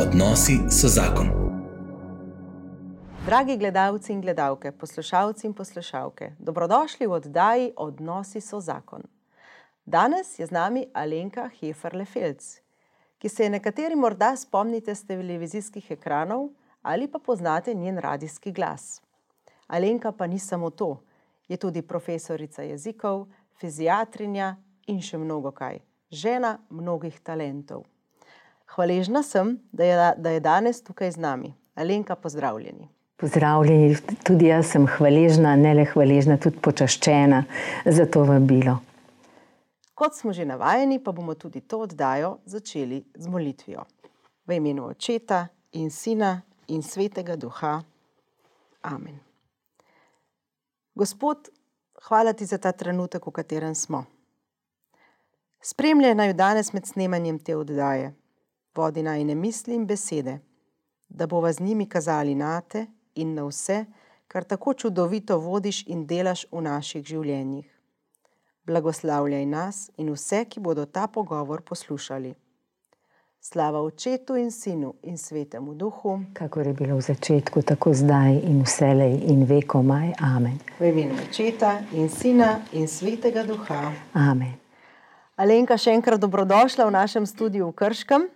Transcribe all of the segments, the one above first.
Odnosi so zakon. Dragi gledalci in gledalke, poslušalci in poslušalke, dobrodošli v oddaji Odnosi so zakon. Danes je z nami Alenka Heferle-Felc, ki se je nekateri morda spomnite z televizijskih ekranov ali pa poznate njen radijski glas. Alenka pa ni samo to, je tudi profesorica jezikov, fiziatrinja in še mnogo kaj. Žena mnogih talentov. Hvaležna sem, da je, da je danes tukaj z nami. Alenka, pozdravljeni. Pozdravljeni, tudi jaz sem hvaležna, ne le hvaležna, tudi počaščena za to vabilo. Kot smo že navajeni, pa bomo tudi to oddajo začeli z molitvijo. V imenu Očeta in Sina in Svetega Duha. Amen. Gospod, hvala ti za ta trenutek, v katerem smo. Spremljaj naj danes med snemanjem te oddaje, vodi naj ne misli in besede, da bova z njimi kazali na te in na vse, kar tako čudovito vodiš in delaš v naših življenjih. Blagoslavljaj nas in vse, ki bodo ta pogovor poslušali. Slava Očetu in Sinu in Svetemu Duhu, Kako je bilo v začetku, tako zdaj in vselej in vekomaj. Amen. v imenu Očeta in Sina in Svetega Duha. Amen. Alenka, še enkrat dobrodošla v našem studiu v Krškem.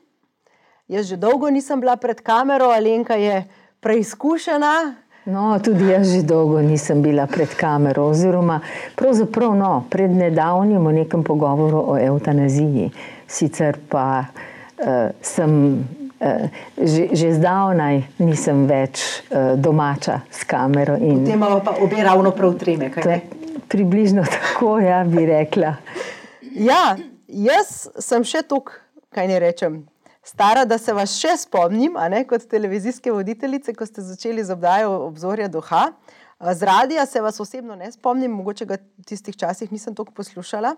Jaz že dolgo nisem bila pred kamero, Alenka je preizkušena. No, tudi jaz že dolgo nisem bila pred kamero, oziroma pravzaprav no, pred nedavnim v nekem pogovoru o eutanaziji. Sicer pa uh, sem uh, že, že zdavnaj nisem več uh, domača s kamero. In Potem imamo pa obe ravno prav treme. kaj približno tako, ja, bi rekla. Ja, jaz sem še tukaj, kaj ne rečem. Stara, da se vas še spomnim, ne kot televizijske voditeljice, ko ste začeli z obdajo obzorja duha. Z radija se vas osebno ne spomnim, mogoče ga v tistih časih nisem toliko poslušala.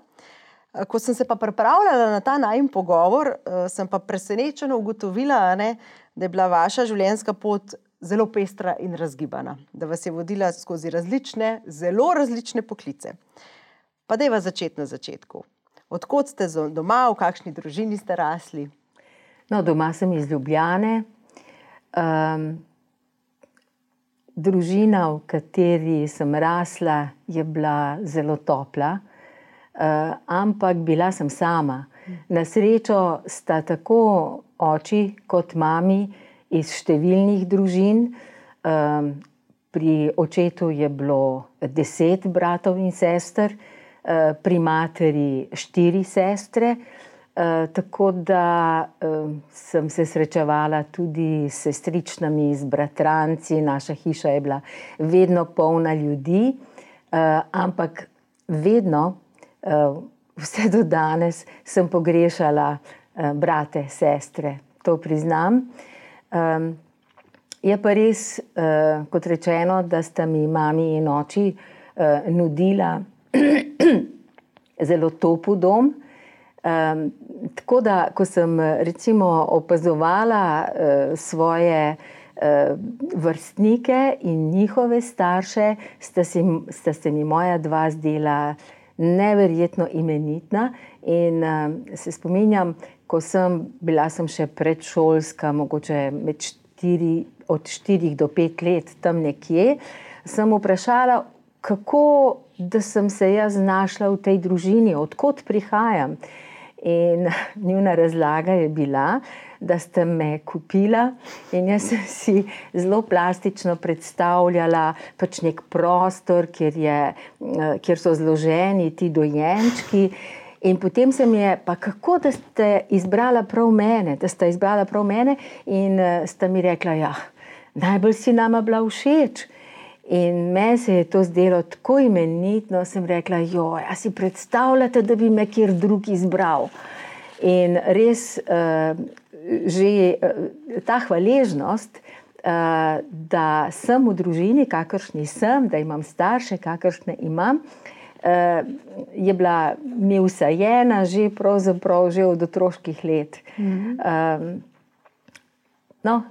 Ko sem se pa pripravljala na ta najmen pogovor, sem pa presenečeno ugotovila, ne, da je bila vaša življenjska pot zelo pestra in razgibana, da vas je vodila skozi različne, zelo različne poklice. Pa dajva začeti na začetku. Odkot ste doma, v kakšni družini ste rasli? No, doma sem iz Ljubljane. Um, družina, v kateri sem rasla, je bila zelo topla, uh, ampak bila sem sama. Na srečo sta tako oči kot mami iz številnih družin. Um, pri očetu je bilo deset bratov in sester, uh, pri materi štiri sestre. Uh, tako da uh, sem se srečevala tudi s sestričnami, z bratranci, naša hiša je bila vedno polna ljudi, uh, ampak vedno, uh, vse do danes, sem pogrešala uh, brate, sestre, to priznam. Um, je pa res, uh, kot rečeno, da sta mi mami in oči uh, nudila zelo topel dom. Tako da, ko sem recimo opazovala uh, svoje uh, vrstnike in njihove starše, sta se, sta se mi moja dva zdela neverjetno imenitna. In uh, se spominjam, ko sem bila sem še predšolska, mogoče med štiri, od 4 do 5 let, tam nekje, sem vprašala, kako da sem se jaz znašla v tej družini, odkot prihajam. In njuna razlaga je bila, da ste me kupila, in jaz sem si zelo plastično predstavljala pač nek prostor, kjer, je, eh, kjer so zloženi ti dojenčki. In potem se mi je, pa kako da ste izbrala prav mene, da ste izbrala prav mene, in uh, sta mi rekla, ja, najbolj si nama bila všeč. In meni se je to zdelo tako imenitno, sem rekla, jo, a si predstavljate, da bi me kjer drug izbral. In res uh, že uh, ta hvaležnost, uh, da sem v družini, kakršni sem, da imam starše, kakršne imam, uh, je bila mi usajena že, že od otroških let. Mm -hmm. um, no,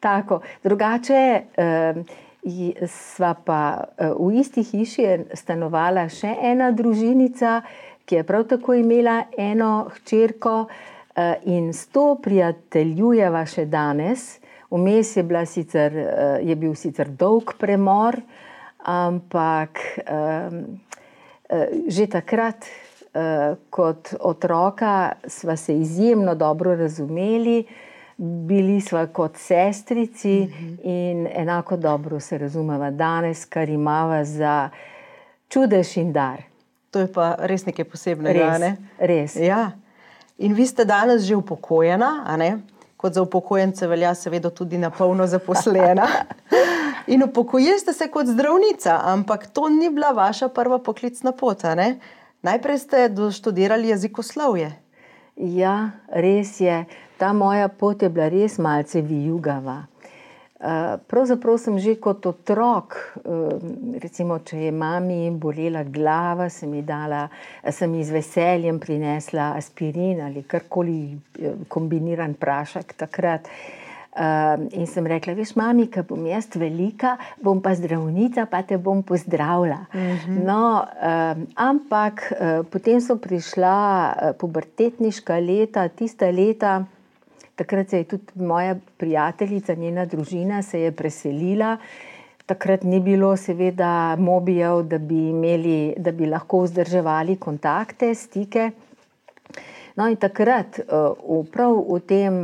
tako. Drugače. Uh, Sva pa v isti hiši stanovala še ena družinica, ki je prav tako imela eno hčerko, in s to prijateljujeva še danes. Vmes je, bila sicer, je bil sicer dolg premor, ampak že takrat, kot otroka, sva se izjemno dobro razumeli, bili sva kot sestrici in enako dobro se razumeva danes, kar imava za čudež in dar. To je pa res nekaj posebnega. Res, ne? res. Ja. In vi ste danes že upokojena? Kot za upokojence velja seveda tudi na polno zaposlena. In upokojili ste se kot zdravnica, ampak to ni bila vaša prva poklicna pot? Najprej ste doštudirali jezikoslovje. Ja, res je. Ta moja pot je bila res malce vijugava. Pravzaprav sem že kot otrok, recimo, če je mami bolela glava, sem ji dala, sem ji z veseljem prinesla aspirin ali karkoli kombiniran prašek takrat. In sem rekla: "Veš, mami, ke bom jaz velika, bom pa zdravnica, pa te bom pozdravila." No, ampak potem so prišla pubertetniška leta, tista leta, takrat se je tudi moja prijateljica, njena družina se je preselila. Takrat ni bilo seveda mobijev, da bi imeli, da bi lahko vzdrževali kontakte, stike. No, in takrat, v prav v tem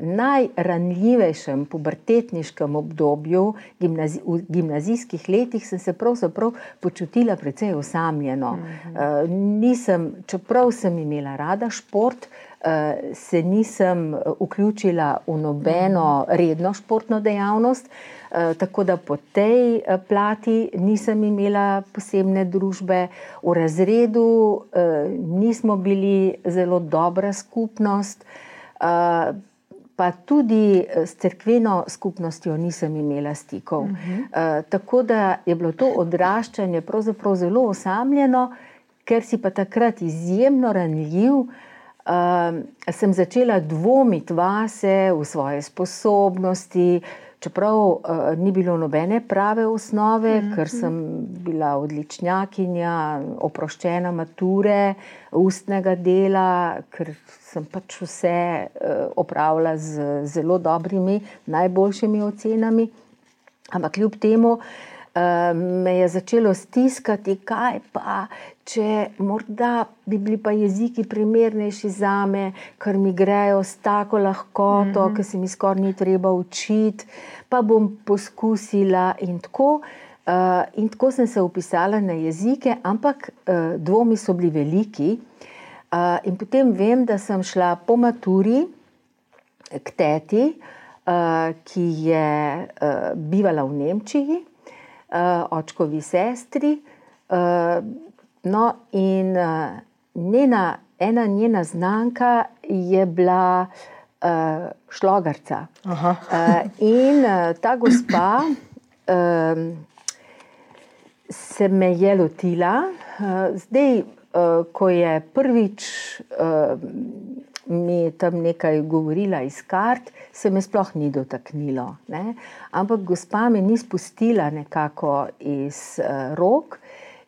najranljivejšem pubertetniškem obdobju, v gimnazijskih letih, sem se pravzaprav počutila precej osamljeno. Nisem, čeprav sem imela rada šport, se nisem vključila v nobeno redno športno dejavnost, tako da po tej plati nisem imela posebne družbe. V razredu nismo bili zelo dobra skupnost, pa tudi s cerkveno skupnostjo nisem imela stikov. Tako da je bilo to odraščanje pravzaprav zelo osamljeno, ker si pa takrat izjemno ranljiv, sem začela dvomiti vase, v svoje sposobnosti, čeprav ni bilo nobene prave osnove, ker sem bila odličnjakinja, oproščena mature, ustnega dela, ker sem pač vse opravila z zelo dobrimi, najboljšimi ocenami. Ampak kljub temu me je začelo stiskati, kaj pa, če morda bi bili pa jeziki primernejši zame, ker mi grejo s tako lahkoto, ke se mi skoraj ni treba učiti, pa bom poskusila in tako. In tako sem se vpisala na jezike, ampak dvomi so bili veliki. In potem vem, da sem šla po maturi k teti, ki je bivala v Nemčiji, očkovi sestri. No, in njena, ena njena znanka je bila šlogerca. In ta gospa se me je lotila. Zdaj, ko je prvič mi tam nekaj govorila iz kart, se me sploh ni dotaknilo, ne. Ampak gospa me ni spustila nekako iz rok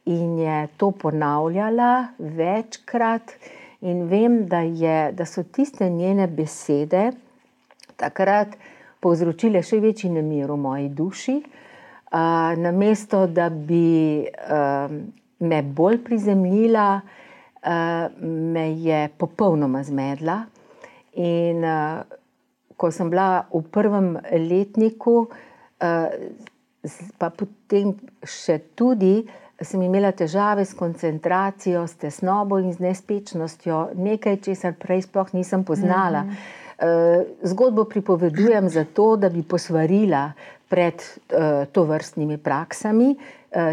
in je to ponavljala večkrat. In vem, da je, da so tiste njene besede takrat povzročile še večji nemir v moji duši. namesto da bi me bolj prizemljila, me je popolnoma zmedla. In ko sem bila v prvem letniku, pa potem še tudi, sem imela težave s koncentracijo, s tesnobo in z nespečnostjo, nekaj, česar prej sploh nisem poznala. zgodbo pripovedujem zato, da bi posvarila pred tovrstnimi praksami,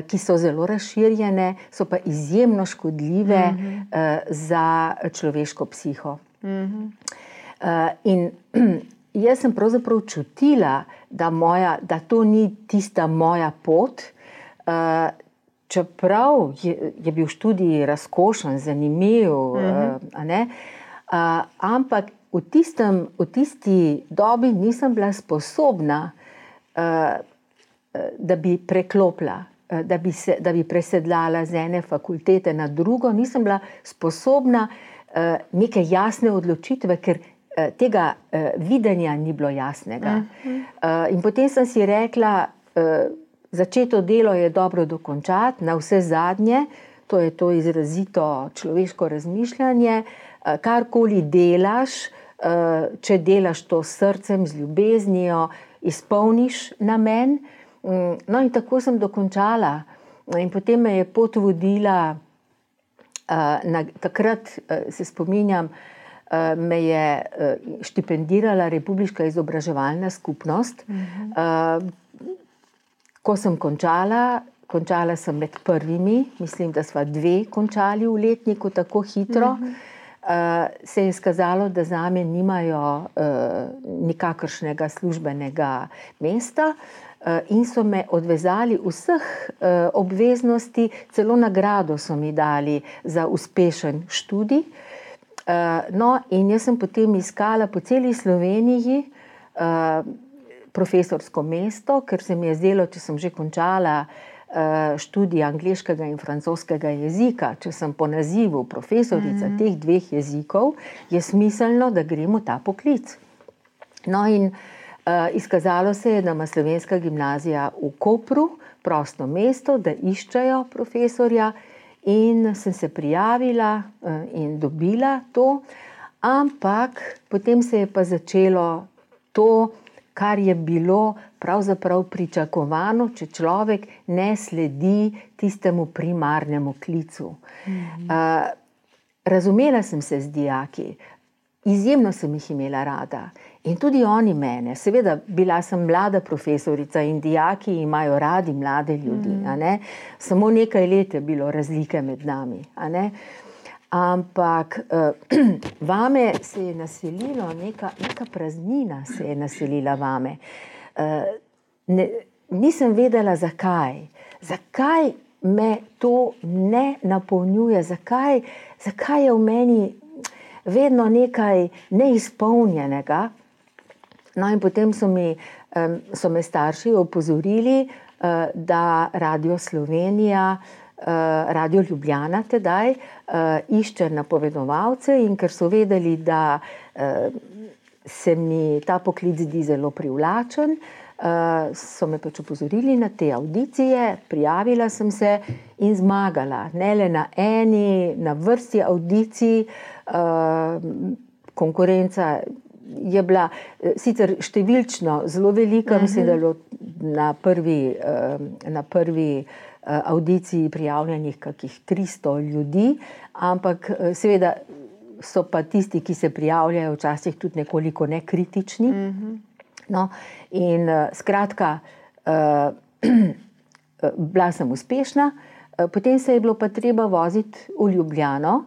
ki so zelo razširjene, so pa izjemno škodljive za človeško psiho. in jaz sem pravzaprav čutila, da moja, da to ni tista moja pot, čeprav je, je bil študij razkošen, zanimiv, a ne, ampak v tistem, v tisti dobi nisem bila sposobna, da bi preklopila, da bi se, da bi presedlala z ene fakultete na drugo, nisem bila sposobna neke jasne odločitve, ker tega videnja ni bilo jasnega. In potem sem si rekla, začeto delo je dobro dokončati, na vse zadnje, to je to izrazito človeško razmišljanje, karkoli delaš, če delaš to s srcem, z ljubeznijo, izpolniš namen. Mm, no, in tako sem dokončala. In potem me je pot vodila, na, takrat se spominjam, me je štipendirala Republika izobraževalna skupnost. -huh. Ko sem končala, končala sem med prvimi, mislim, da smo dve končali v letniku tako hitro. Uh, se je izkazalo, da za me nimajo uh, nikakršnega službenega mesta, uh, in so me odvezali vseh obveznosti, celo nagrado so mi dali za uspešen študij. No, in jaz sem potem iskala po celi Sloveniji profesorsko mesto, ker se mi je zdelo, če sem že končala Eh, študij angliškega in francoskega jezika, če sem po nazivu profesorica mm -hmm. teh dveh jezikov, je smiselno, da gremo ta poklic. No, in uh, izkazalo se je, da ima slovenska gimnazija v Kopru prosto mesto, da iščejo profesorja, in sem se prijavila uh, in dobila to, ampak potem se je pa začelo to, kar je bilo pravzaprav pričakovano, če človek ne sledi tistemu primarnemu klicu. Mhm. Uh, razumela sem se z dijaki, izjemno sem jih imela rada. In tudi oni mene, seveda, bila sem mlada profesorica in dijaki imajo radi mlade ljudi. Mm. Samo nekaj let je bilo razlike med nami. Ampak uh, vame se je naselila neka, neka praznina, se je naselila vame. Uh, ne, nisem vedela, zakaj. Zakaj me to ne napolnjuje, zakaj, zakaj je v meni vedno nekaj neizpolnjenega. No, in potem so, mi, um, so me starši opozorili, uh, da Radio Slovenija. Eh, Radio Ljubljana tedaj uh, išče napovedovalce, in ker so vedeli, da uh, se mi ta poklic zdi zelo privlačen, uh, so me pač upozorili na te audicije, prijavila sem se in zmagala. Ne le na eni, na vrsti audicij, uh, konkurenca. Je bila sicer številčno zelo velika, mislim, da je bilo na prvi, na prvi Eh, audiciji prijavljenih kakih 300 ljudi, ampak eh, seveda so pa tisti, ki se prijavljajo, včasih tudi nekoliko nekritični. Mhm. No, in eh, skratka, bila sem uspešna, potem se je bilo pa treba voziti v Ljubljano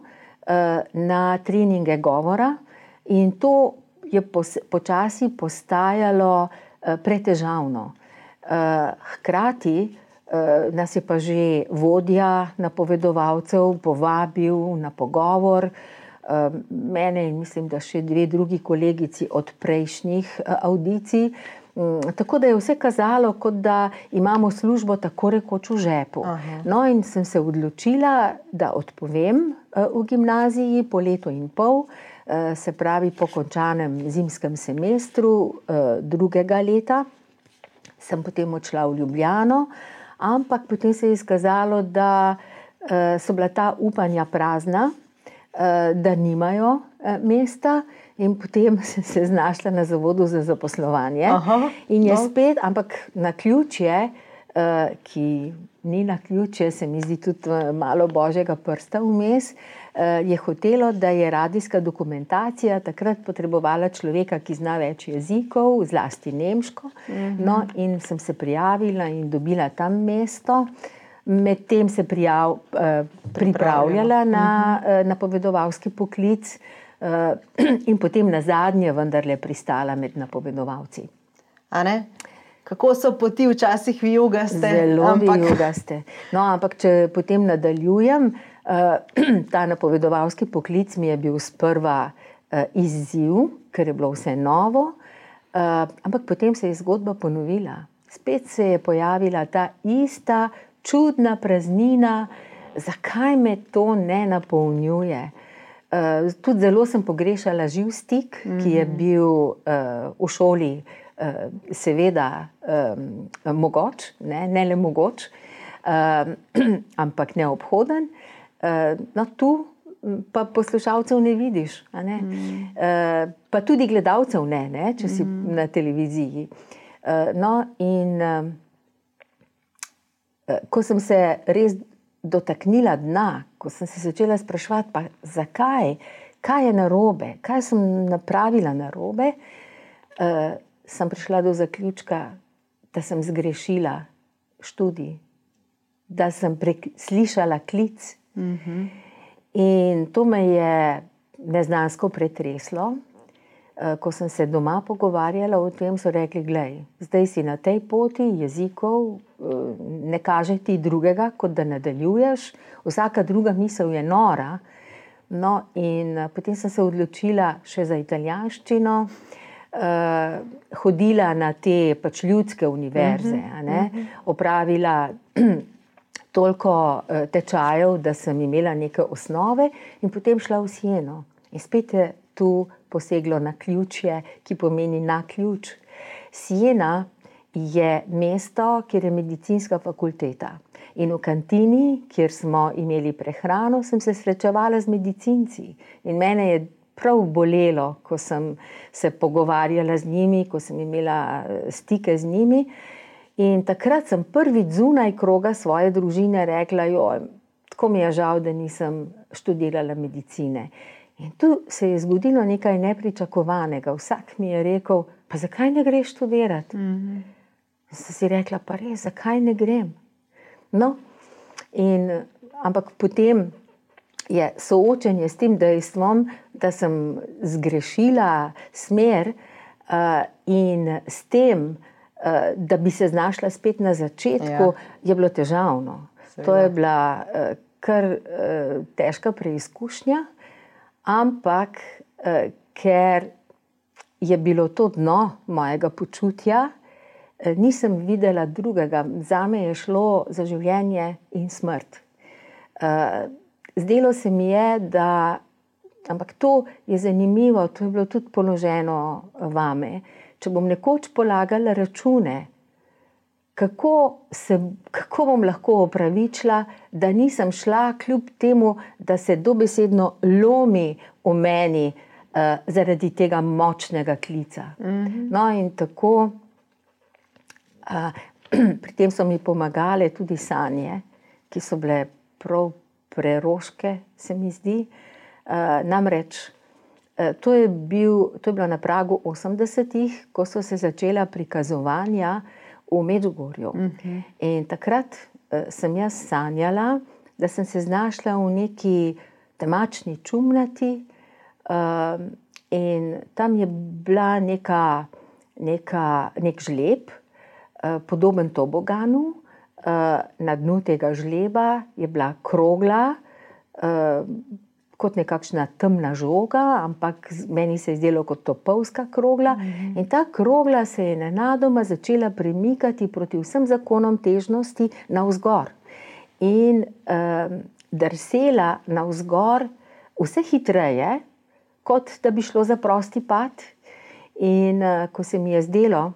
na treninge govora, in to je počasi postajalo pretežavno. Hkrati, Eh, nas je pa že vodja napovedovalcev povabil na pogovor, eh, mene in mislim, da še dve drugi kolegici od prejšnjih eh, audicij. Mm, tako da je vse kazalo, kot da imamo službo tako rekoč v žepu. Aha. No, in sem se odločila, da odpovem v gimnaziji po letu in pol, se pravi po končanem zimskem semestru drugega leta. Sem potem odšla v Ljubljano, ampak potem se je izkazalo, da uh, so bila ta upanja prazna, uh, da nimajo uh, mesta. In potem sem se znašla na zavodu za zaposlovanje. Aha, in je no. spet, ampak na ključje, ki ni na ključje, se mi zdi tudi malo božjega prsta vmes, Eh, je hotelo, da je radijska dokumentacija takrat potrebovala človeka, ki zna več jezikov, zlasti nemško. Mhm. No, in sem se prijavila in dobila tam mesto. Medtem se prijav, eh, pripravljala na mhm. eh, napovedovalski poklic, in potem na zadnje, vendarle, pristala med napovedovalci. Kako so poti včasih vijugaste? Zelo ampak... vijugaste. No, ampak če potem nadaljujem, Eh, ta napovedovalski poklic mi je bil sprva uh, izziv, ker je bilo vse novo, uh, ampak potem se je zgodba ponovila. Spet se je pojavila ta ista čudna praznina, zakaj me to ne napolnjuje. Uh, tudi zelo sem pogrešala živ stik, mm -hmm. ki je bil uh, v šoli, uh, seveda, um, mogoč, ne, ne le mogoč, uh, ampak neobhoden. Uh, no, tu pa poslušalcev ne vidiš, ne? Mm. Uh, pa tudi gledalcev ne, ne če si mm. na televiziji. Uh, no, in ko sem se res dotaknila dna, ko sem se začela spraševati, pa zakaj, kaj je narobe, kaj sem napravila narobe, uh, sem prišla do zaključka, da sem zgrešila študij, da sem slišala klic. Mm -hmm. In to me je neznansko pretreslo. Uh, ko sem se doma pogovarjala o tem, so rekli: Glej, zdaj si na tej poti jezikov, ne kaže ti drugega, kot da nadaljuješ, vsaka druga misel je nora. No, in eh, potem sem se odločila še za italijanščino, uh, hodila na te pač ljudske univerze, uh -huh, uh -huh. opravila toliko uh, tečajev, da sem imela neke osnove, in potem šla v Sieno. In spet je tu poseglo na ključje, ki pomeni na ključ. Siena je mesto, kjer je medicinska fakulteta. In v kantini, kjer smo imeli prehrano, sem se srečevala z medicinci. In mene je prav bolelo, ko sem se pogovarjala z njimi, ko sem imela eh, stike z njimi. In takrat sem prvič zunaj kroga svoje družine rekla: Tako mi je žal, da nisem študirala medicine. In tu se je zgodilo nekaj nepričakovanega. Vsak mi je rekel: Pa zakaj ne greš študirati? Mm -hmm. Sem si rekla, pa res, zakaj ne grem. No, in, ampak potem je soočenje s tem dejstvom, da sem zgrešila smer uh, in s tem, uh, da bi se znašla spet na začetku, ja. je bilo težavno. Seveda. To je bila uh, kar uh, težka preizkušnja, ampak uh, ker je bilo to dno mojega počutja. Eh, nisem videla drugega, za me je šlo za življenje in smrt. Eh, zdelo se mi je, da, ampak to je zanimivo, to je bilo tudi položeno vame. Če bom nekoč polagala račune, kako, se, kako bom lahko opravičila, da nisem šla, kljub temu, da se dobesedno lomi v meni uh, zaradi tega močnega klica. Mm -hmm. No, in tako. pri tem so mi pomagale tudi sanje, ki so bile prav preroške, se mi zdi. Namreč to je, bil, to je bilo na pragu 80-ih, ko so se začela prikazovanja v Medžugorju. Uh mhm. -huh. In takrat sem jaz sanjala, da sem se znašla v neki temačni čumnati. In tam je bila neka, neka, nek žleb, Eh, podoben toboganu. Eh, na dnu tega žleba je bila krogla, eh, kot nekakšna temna žoga, ampak meni se je zdelo kot topovska krogla. Mhm. In ta krogla se je nenadoma začela premikati proti vsem zakonom težnosti navzgor. In um, drsela navzgor vse hitreje, kot da bi šlo za prosti pad. In uh, ko se mi je zdelo,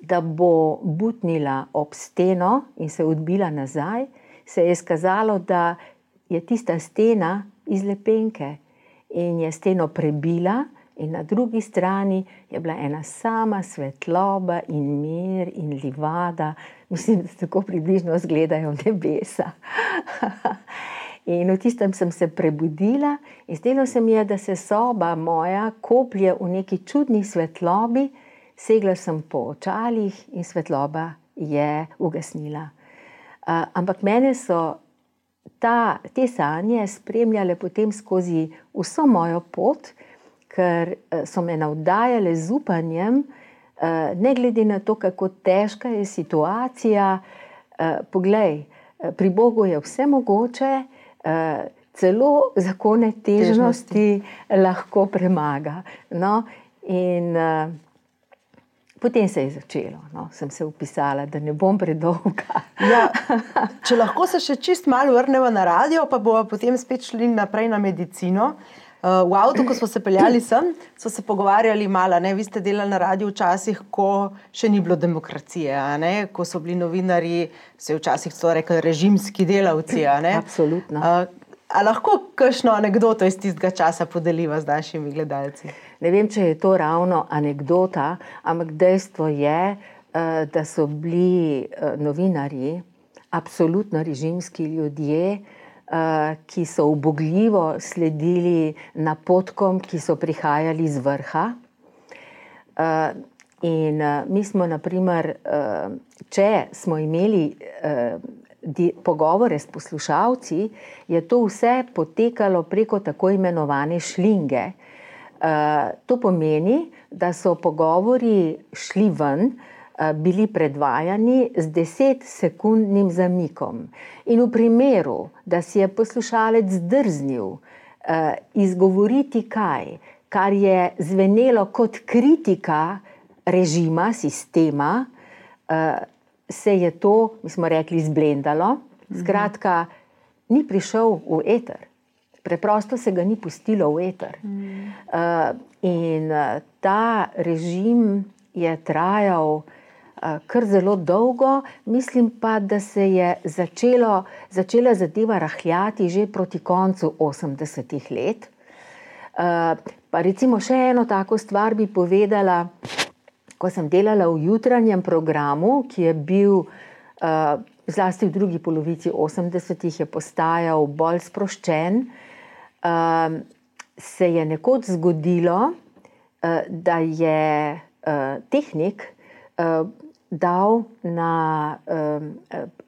da bo butnila ob steno in se odbila nazaj, se je izkazalo, da je tista stena iz lepenke in je steno prebila, in na drugi strani je bila ena sama svetloba in mir in livada, mislim, da tako približno izgledajo nebesa. In v tistem sem se prebudila, in zdelo se mi je, da se soba moja koplje v neki čudni svetlobi, segla sem po očalih in svetloba je ugasnila. Uh, ampak mene so ta, te sanje spremljale potem skozi vso mojo pot, ker uh, so me navdajale z upanjem, uh, ne glede na to, kako težka je situacija. Uh, poglej, pri Bogu je vse mogoče, celo zakone težnosti, težnosti. lahko premaga. No, in potem se je začelo, no, sem se upisala, da ne bom predolga. ja, če lahko se še čist malo vrnemo na radio, pa bomo potem spet šli naprej na medicino. Uh, v avtu, ko smo se peljali sem, smo se pogovarjali malo. Ne? Vi ste delali na radiju včasih, ko še ni bilo demokracije, ko so bili novinari, se je včasih to rekli, režimski delavci. Absolutno. Uh, A lahko kakšno anegdoto iz tistega časa podeliva z našimi gledalci? Ne vem, če je to ravno anekdota, ampak dejstvo je, eh, da so bili eh, novinari absolutno režimski ljudje, eh, ki so ubogljivo sledili napotkom, ki so prihajali z vrha. In mi smo, naprimer, če smo imeli pogovore s poslušalci, je to vse potekalo preko tako imenovane šlinge. To pomeni, da so pogovori šli ven, uh, bili predvajani z desetsekundnim zamikom. In v primeru, da si je poslušalec drznil uh, izgovoriti kaj, kar je zvenelo kot kritika režima, sistema, uh, se je to, mi smo rekli, zblendalo. Skratka, ni prišel v eter, preprosto se ga ni pustilo v eter. Uh, in uh, ta režim je trajal uh, kar zelo dolgo, mislim pa, da se je začelo, začela zadeva rahljati že proti koncu 80-ih let. Uh, pa recimo še eno tako stvar bi povedala ko sem delala v jutranjem programu, ki je bil uh, zlasti v drugi polovici 80-ih, je postajal bolj sproščen, uh, se je nekoč zgodilo, uh, da je uh, tehnik uh, dal na, uh,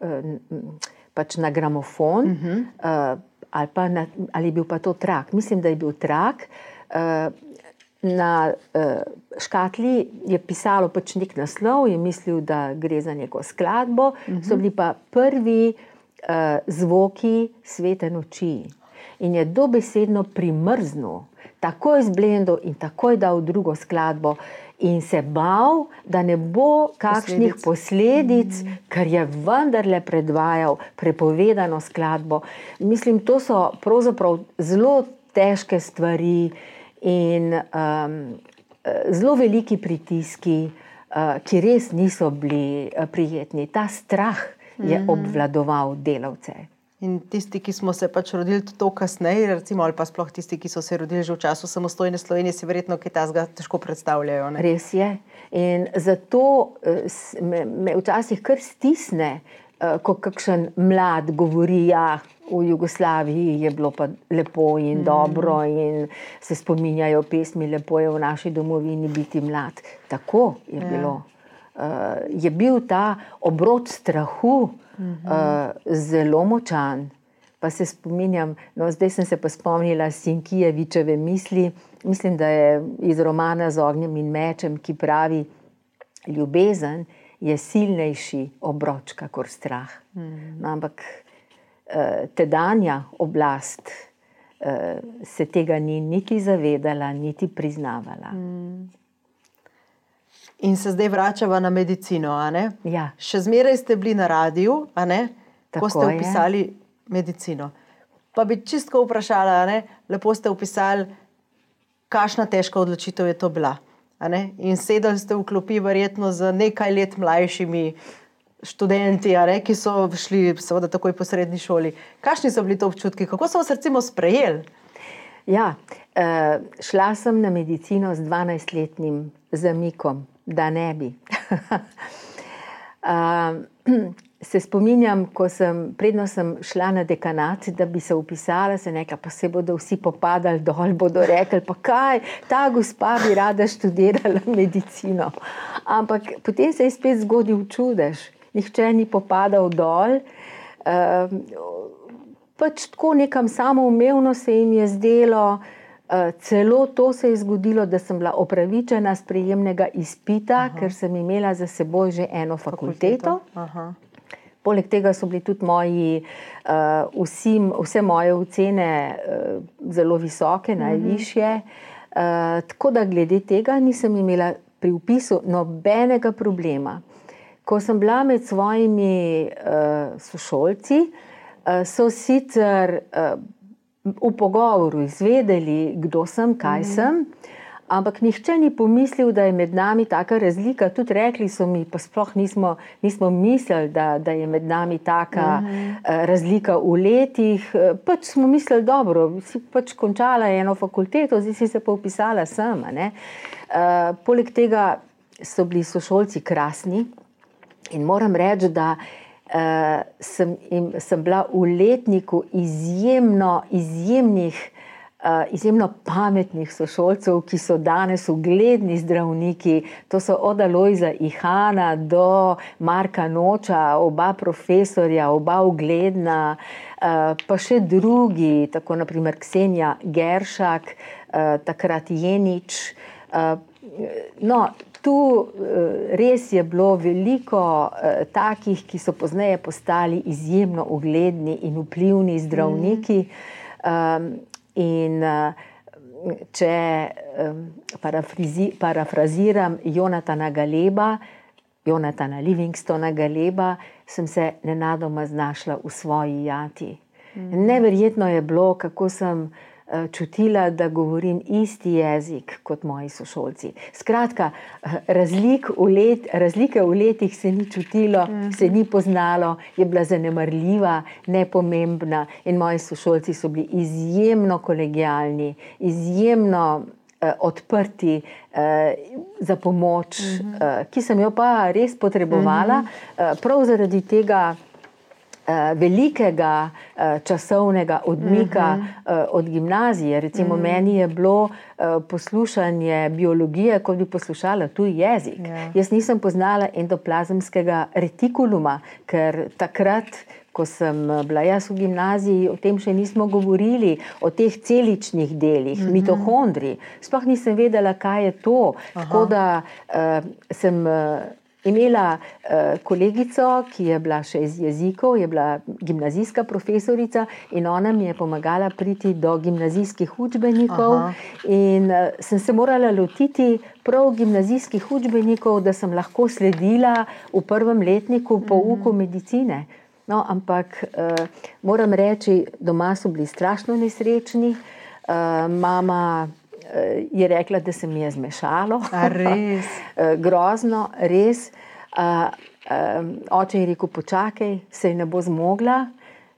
uh, pač na gramofon, uh -huh. uh, ali, na, ali je bil pa to trak. Mislim, da je bil trak. Uh, Na uh, škatli je pisalo pač nek naslov, je mislil, da gre za neko skladbo, uh -huh. so mhm. bili pa prvi uh, zvoki svete noči. In je dobesedno primrznil, tako je zblendil in tako je dal drugo skladbo. In se bal, da ne bo kakšnih posledic, posledic mm. ker je vendarle predvajal prepovedano skladbo. Mislim, to so pravzaprav zelo težke stvari. In um, zelo veliki pritiski, uh, ki res niso bili uh, prijetni. Ta strah je mhm. obvladoval delavce. In tisti, ki smo se pač rodili to kasneje, recimo, ali pa sploh tisti, ki so se rodili že v času samostojne Slovenije, si verjetno kaj tasga težko predstavljajo. Ne? Res je. In zato uh, me, me včasih kar stisne, uh, ko kakšen mlad govori, da ja, v Jugoslaviji je bilo pa lepo in mm. dobro, in se spominjajo pesmi, lepo je v naši domovini biti mlad. Tako je ja. bilo. Uh, je bil ta obrod strahu mm -hmm. uh, zelo močan. Pa se spominjam, no, zdaj sem se pa spomnila Sinkijevičeve misli, mislim, da je iz romana Z ognjem in mečem, ki pravi: Ljubezen je silnejši obročka kot strah. Mm no, ampak Eh, tedanja oblast eh, se tega ni niti zavedala, niti priznavala. Mm. In se zdaj vračava na medicino. Ja. Še zmeraj ste bili na radiju, ko ste opisali je. medicino. Pa bi čisto vprašala, lepo ste opisali, kakšna težka odločitev je to bila. In sedeli ste v klopi, verjetno z nekaj let mlajšimi študenti, ne, ki so šli, seveda, takoj po srednji šoli. Kakšni so bili to občutki, kako so vas recimo sprejeli? Ja, uh, šla sem na medicino z 12-letnim zamikom, da ne bi. uh, se spominjam, ko sem, predno sem šla na dekanat, da bi se upisala, se nekaj, pa se bodo vsi popadali dol, bodo rekli, pa kaj, ta gospa bi rada študirala medicino. Ampak potem se je spet zgodil čudež nihče ni popadal dol. Ehm, pač tako nekam samoumevno se jim je zdelo, eh, celo to se je zgodilo, da sem bila opravičena sprejemnega izpita, Aha. ker sem imela za seboj že eno fakulteto. fakulteto. Poleg tega so bili tudi moji, uh, vsi, vse moje ocene uh, zelo visoke, mhm. najvišje. Uh, tako da glede tega nisem imela pri upisu nobenega problema. Ko sem bila med svojimi uh, sošolci, uh, so sicer uh, v pogovoru izvedeli, kdo sem, kaj mm. sem. Ampak nihče ni pomislil, da je med nami taka razlika. Tudi rekli so mi, pa sploh nismo, nismo mislili, da, da je med nami taka uh -huh. uh, razlika v letih. Pač smo mislili, da si pač končala eno fakulteto, zdaj si se pa upisala sem. Uh, poleg tega so bili sošolci krasni in moram reči, da uh, sem, im, sem bila v letniku izjemno, izjemnih. Eh, izjemno pametnih sošolcev, ki so danes ugledni zdravniki. To so od Alojza Ihana do Marka Noča, oba profesorja, oba ugledna, eh, pa še drugi, tako naprimer Ksenija Geršak, eh, takrat Jenič. No, tu res je bilo veliko takih, ki so pozneje postali izjemno ugledni in vplivni zdravniki. Mm. In če parafraziram Jonatana Galeba, Jonatana Livingstona Galeba, sem se nenadoma znašla v svoji jati. Mm. Neverjetno je bilo, kako sem. Eh, čutila, da govorim isti jezik kot moji sošolci. Skratka, eh, razlik v let, razlike v letih se ni čutilo, se ni poznalo, je bila zanemarljiva, nepomembna in moji sošolci so bili izjemno kolegijalni, izjemno eh, odprti eh, za pomoč, eh, ki sem jo pa res potrebovala, eh, prav zaradi tega. Eh, velikega uh, časovnega odmika uh -huh. uh, od gimnazije. Recimo, uh mhm. -huh. meni je bilo poslušanje biologije, kot bi poslušala tuji jezik. Yeah. Ja. Jaz nisem poznala endoplazmskega retikuluma, ker takrat. Ko sem bila jaz v gimnaziji, o tem še nismo govorili, o teh celičnih delih, mm -hmm. mitohondri. Sploh nisem vedela, kaj je to. Aha. Tako da uh, sem. Uh, imela uh, kolegico, ki je bila še iz jezikov, je bila gimnazijska profesorica in ona mi je pomagala priti do gimnazijskih učbenikov. Aha. In uh, sem se morala lotiti prav gimnazijskih učbenikov, da sem lahko sledila v prvem letniku pouku mhm. medicine. No, ampak uh, moram reči, doma so bili strašno nesrečni. Uh, mama je rekla, da se mi je zmešalo. Res. Grozno, res. Oče je rekel: Počakaj, se ne bo zmogla,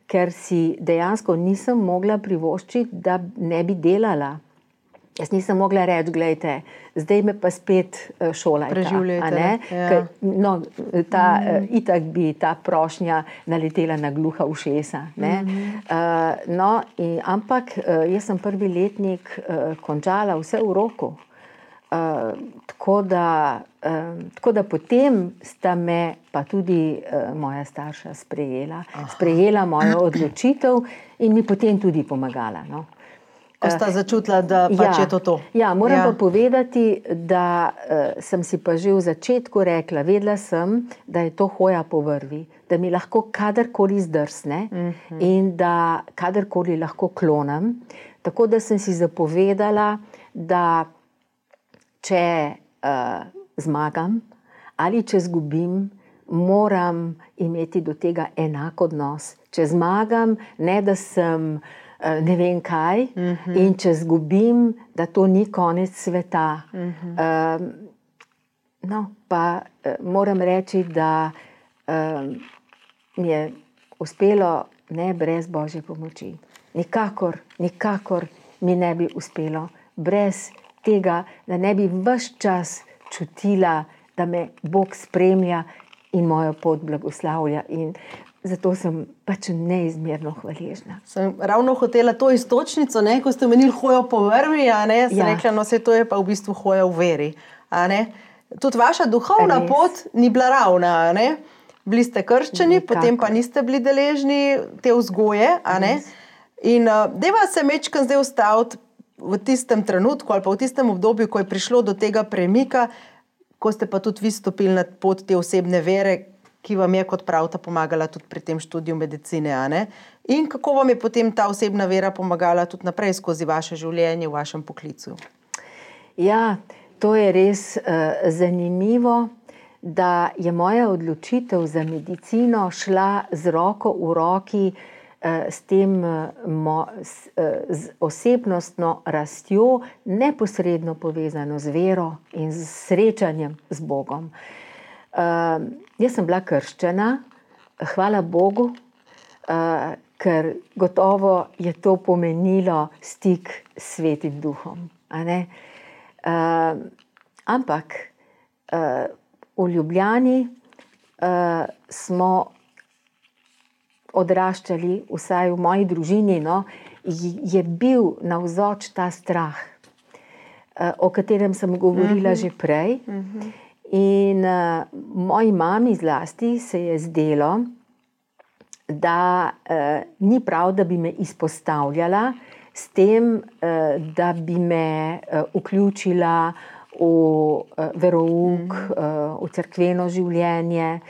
ker si dejansko nisem mogla privoščiti, da ne bi delala. Jaz nisem mogla reči, gledajte, zdaj me pa spet e, šola. Preživljate. Ja. No, ta, mm. Itak bi ta prošnja naletela na gluha ušesa. Mm -hmm. uh, no, in, ampak jaz sem prvi letnik uh, končala vse v roku. Uh, tako, da, uh, tako da potem sta me pa tudi uh, moja starša sprejela, Aha. sprejela mojo odločitev in mi potem tudi pomagala. No. Ko sta začutila, da pač ja, je to to. Ja, moram ja. pa povedati, da uh, sem si pa že v začetku rekla, vedela sem, da je to hoja po vrvi, da mi lahko kadarkoli zdrsne uh mhm. -huh. in da kadarkoli lahko klonem. Tako da sem si zapovedala, da če uh, zmagam ali če zgubim, moram imeti do tega enak odnos. Če zmagam, ne da sem. Eh, ne vem kaj, uh mhm. -huh. in če izgubim, da to ni konec sveta. Uh -huh. um, no, pa uh, moram reči, da um, mi je uspelo ne brez božje pomoči. Nikakor, nikakor mi ne bi uspelo brez tega, da ne bi vse čas čutila, da me Bog spremlja in mojo pot blagoslavlja. In Zato sem pač neizmerno hvaležna. Sem ravno hotela to istočnico, ne? ko ste menili hojo po vrvi, a ne? Sem ja. rekla, no se to je pa v bistvu hoja v veri. Tudi vaša duhovna Res. pot ni bila ravna? Bili ste krščeni, Nikako. potem pa niste bili deležni te vzgoje? In uh, deva se mečkam zdaj ustaviti v tistem trenutku ali pa v tistem obdobju, ko je prišlo do tega premika, ko ste pa tudi vi stopili na pot te osebne vere, ki vam je, kot pravite, pomagala tudi pri tem študiju medicine. In kako vam je potem ta osebna vera pomagala tudi naprej skozi vaše življenje, v vašem poklicu? Ja, to je res uh, zanimivo, da je moja odločitev za medicino šla z roko v roki uh, s tem uh, mo, s, uh, z osebnostno rastjo, neposredno povezano z vero in z srečanjem z Bogom. Uh, jaz sem bila krščena, hvala Bogu. Uh, ker gotovo je to pomenilo stik s svetim duhom. Uh, ampak uh, v Ljubljani uh, smo odraščali, vsaj v moji družini, no, je bil navzoč ta strah, o katerem sem govorila uh -huh. že prej. Uh -huh. In uh, moji mami zlasti se je zdelo, da uh, ni prav, da bi me izpostavljala s tem, uh, da bi me uh, vključila v uh, verouk, mm. uh, v crkveno življenje.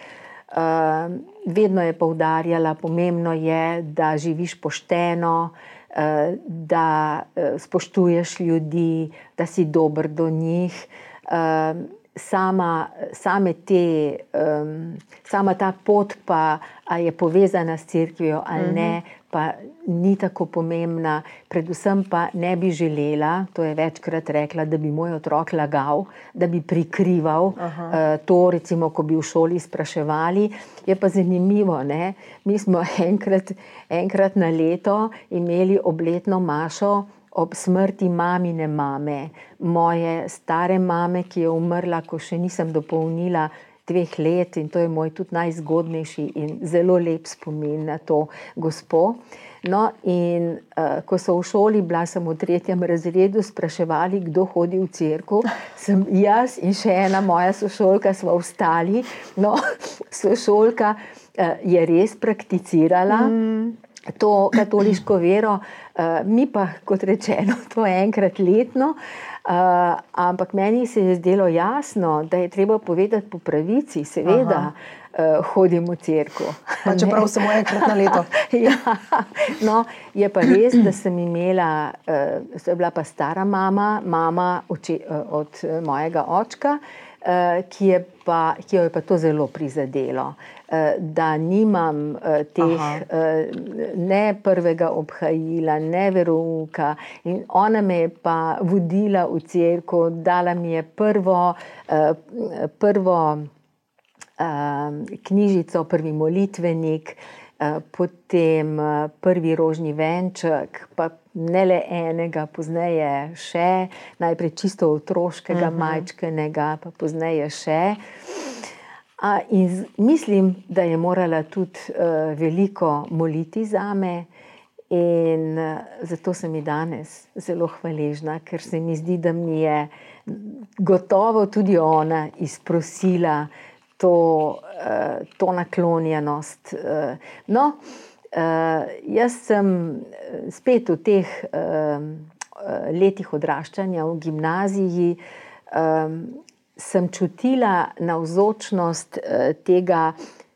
Uh, vedno je poudarjala, pomembno je, da živiš pošteno, uh, da uh, spoštuješ ljudi, da si dober do njih. Sama, same te, um, sama ta pot, pa je povezana s crkvijo ali uh -huh. ne, mhm. pa ni tako pomembna. Predvsem pa ne bi želela, to je večkrat rekla, da bi moj otrok lagal, da bi prikrival uh -huh. uh, to, recimo, ko bi v šoli spraševali. Je pa zanimivo, ne? mi smo enkrat, enkrat na leto imeli obletno mašo ob smrti mamine mame, moje stare mame, ki je umrla, ko še nisem dopolnila dveh let in to je moj tudi najzgodnejši in zelo lep spomin na to gospo. No, in uh, ko so v šoli, bila sem v tretjem razredu, spraševali, kdo hodi v crkvu, sem jaz in še ena moja sošolka, smo ostali. No, sošolka uh, je res prakticirala. Mm to katoliško vero, uh, mi pa, kot rečeno, to enkrat letno. Uh, ampak meni se je zdelo jasno, da je treba povedati po pravici, seveda. Uh, hodimo v crkvu. Čeprav samo enkrat na leto. ja, no, je pa res, da sem imela, uh, sem bila pa stara mama, mama oči, uh, od mojega očka, uh, ki, je pa, ki jo je pa to zelo prizadelo. Eh, da nimam eh, teh Aha. ne prvega obhajila, ne veruka. In ona me je pa vodila v crkvo, dala mi je prvo, prvo knjižico, prvi molitvenik. Potem prvi rožni venček, pa ne le enega, pozneje še, najprej čisto otroškega, uh mhm. -huh. majčkenega, pa pozneje še. In mislim, da je morala tudi uh, veliko moliti za me, in uh, zato sem ji danes zelo hvaležna, ker se mi zdi, da mi je gotovo tudi ona izprosila uh, to naklonjenost. Uh, no, uh, jaz sem spet v teh letih odraščanja v gimnaziji. Sem čutila navzočnost eh, tega,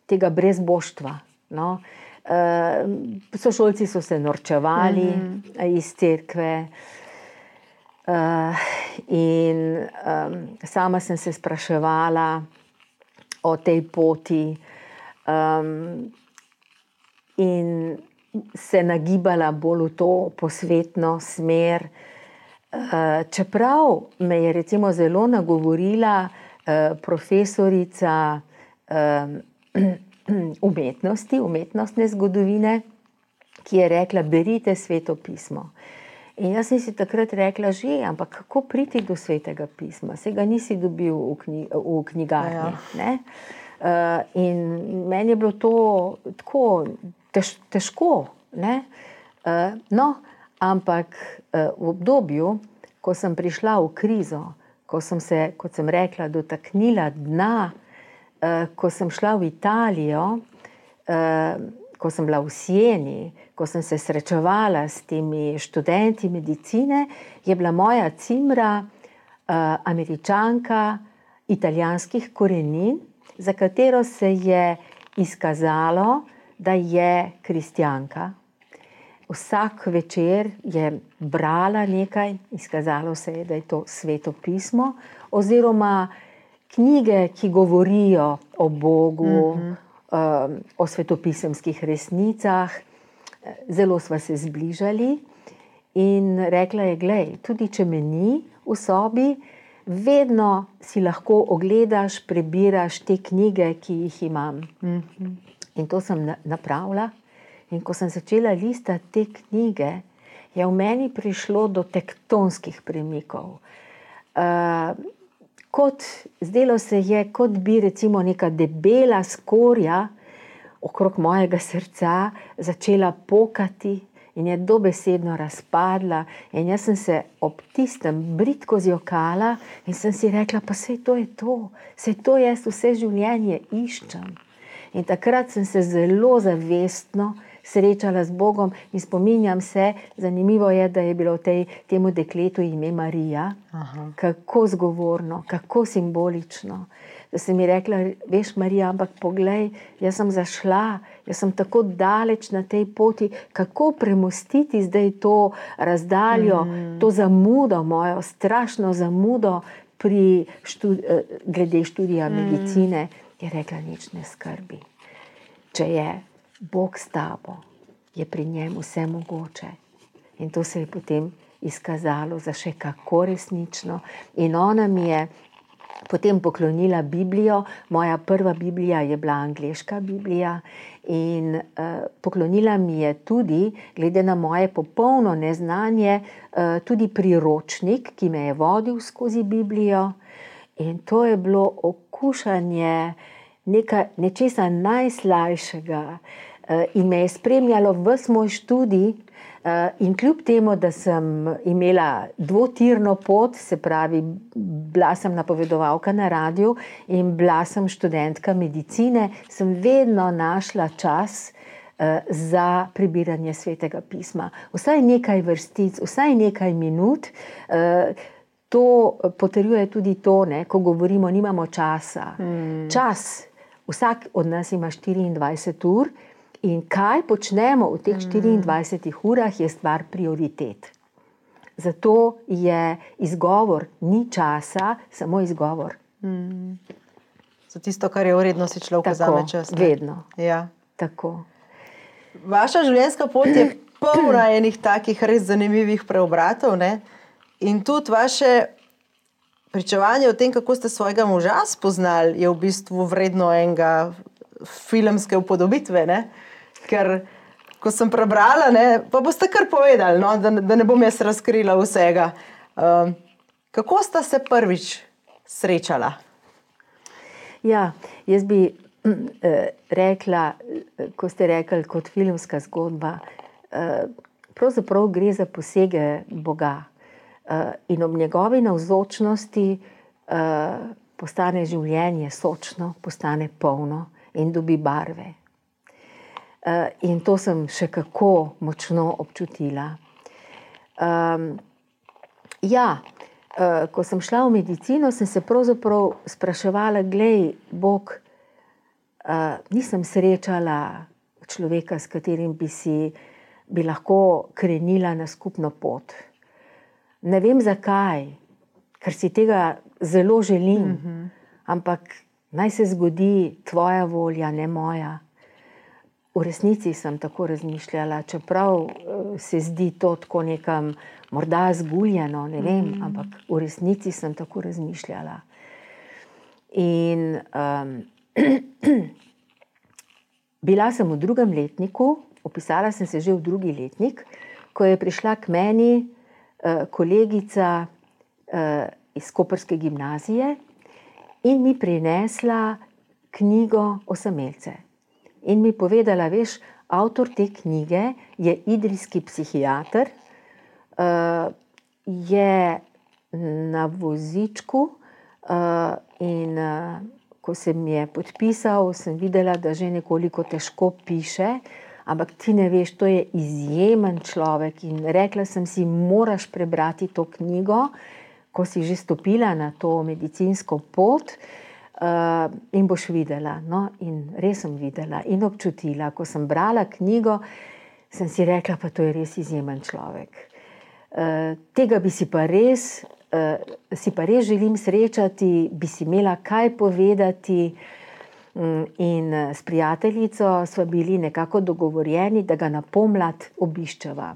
tega brezboštva. No. Eh, sošolci so se norčevali mm -hmm. iz cerkve. Uh, in um, sama sem se spraševala o tej poti, um, in se nagibala bolj v to posvetno smer, uh, čeprav me je recimo zelo nagovorila uh, profesorica uh, umetnosti, umetnostne zgodovine, ki je rekla: Berite sveto pismo. In jaz sem si takrat rekla, že, ampak kako priti do svetega pisma? Se ga nisi dobil v, knji, v knjigarni. Ja. Uh, in meni je bilo to tako tež, težko. Uh, no, Ampak eh, v obdobju, ko sem prišla v krizo, ko sem se, kot sem rekla, dotaknila dna, eh, ko sem šla v Italijo, eh, ko sem bila v Sieni, ko sem se srečevala s temi študenti medicine, je bila moja cimra američanka italijanskih korenin, za katero se je izkazalo, da je kristjanka vsak večer je brala nekaj, izkazalo se je, da je to sveto pismo, oziroma knjige, ki govorijo o Bogu, mm -hmm. Um, o svetopisemskih resnicah. Zelo smo se zbližali in rekla je: Glej, tudi če me ni v sobi, vedno si lahko ogledaš, prebiraš te knjige, ki jih imam. Mm -hmm. In to sem napravila. In ko sem začela listati te knjige, je v meni prišlo do tektonskih premikov. Uh, kot, zdelo se je, kot bi recimo neka debela skorja okrog mojega srca začela pokati in je dobesedno razpadla. In jaz sem se ob tistem britko zjokala in sem si rekla, pa vse to je to, vse to jaz vse življenje iščem. In takrat sem se zelo zavestno srečala z Bogom in spominjam se, zanimivo je, da je bilo tej, temu dekletu ime Marija, Aha. kako zgovorno, kako simbolično. Da si mi rekla, veš, Marija, ampak poglej, jaz sem zašla, jaz sem tako daleč na tej poti, kako premustiti zdaj to razdaljo, mm. to zamudo, mojo strašno zamudo pri študi, eh, glede študija mm. medicine. Je rekla, nič ne skrbi. Če je Bog s tabo, je pri njem vse mogoče. In to se je potem izkazalo za še kako resnično. In ona mi je potem poklonila Biblijo, moja prva Biblija je bila angliška Biblija. In uh, poklonila mi je tudi, glede na moje popolno neznanje, uh, tudi priročnik, ki me je vodil skozi Biblijo. In to je bilo okušanje neka, nečesa najslajšega, uh, in me je spremljalo v moj študij. Eh, in kljub temu, da sem imela dvotirno pot, se pravi, bila sem napovedovalka na radiju in bila sem študentka medicine, sem vedno našla čas eh, za prebiranje svetega pisma. Vsaj nekaj vrstic, vsaj nekaj minut. To potrjuje tudi to, ne, ko govorimo, nimamo časa. Hmm. Čas, vsak od nas ima 24 ur. In kaj počnemo v teh 24 mm. urah, je stvar prioritet. Zato je izgovor, ni časa, samo izgovor. Mm. Za tisto, kar je uredno, si človek vzame čas. Ne? Vedno. Ja. Tako. Vaša življenjska pot je polna enih takih res zanimivih preobratov. Ne? In tudi vaše pričevanje o tem, kako ste svojega moža spoznali, je v bistvu vredno enega filmske upodobitve. Ne? Ker ko sem prebrala, ne, pa boste kar povedali, no, da, da ne bom jaz razkrila vsega. Um, kako sta se prvič srečala? Ja, jaz bi eh, rekla, ko ste rekli, kot filmska zgodba, eh, pravzaprav gre za posege Boga. Eh, in ob njegovi navzočnosti eh, postane življenje sočno, postane polno in dobi barve. Eh, in to sem še kako močno občutila. Um, ja, uh, ko sem šla v medicino, sem se pravzaprav spraševala, glej, Bog, uh, nisem srečala človeka, s katerim bi si bi lahko krenila na skupno pot. Ne vem zakaj, ker si tega zelo želim, mm -hmm. ampak naj se zgodi tvoja volja, ne moja. V resnici sem tako razmišljala, čeprav eh, se zdi to tako nekam morda zguljeno, ne vem, mm. ampak v resnici sem tako razmišljala. In um, bila sem v drugem letniku, opisala sem se že v drugi letnik, ko je prišla k meni uh, kolegica uh, iz Koperske gimnazije in mi prinesla knjigo Osamelce in mi povedala, veš, avtor te knjige je idrijski psihiater, uh, je na vozičku uh, in uh, ko se mi je podpisal, sem videla, da že nekoliko težko piše. Ampak ti ne veš, to je izjemen človek. In rekla sem si, moraš prebrati to knjigo, ko si že stopila na to medicinsko pot. Uh, uh, in boš videla. No? In res sem videla in občutila, ko sem brala knjigo, sem si rekla, pa to je res izjemen človek. Uh, tega bi si pa res, uh, si pa res želim srečati, bi si imela kaj povedati. Mm, in s prijateljico smo bili nekako dogovorjeni, da ga na pomlad obiščeva.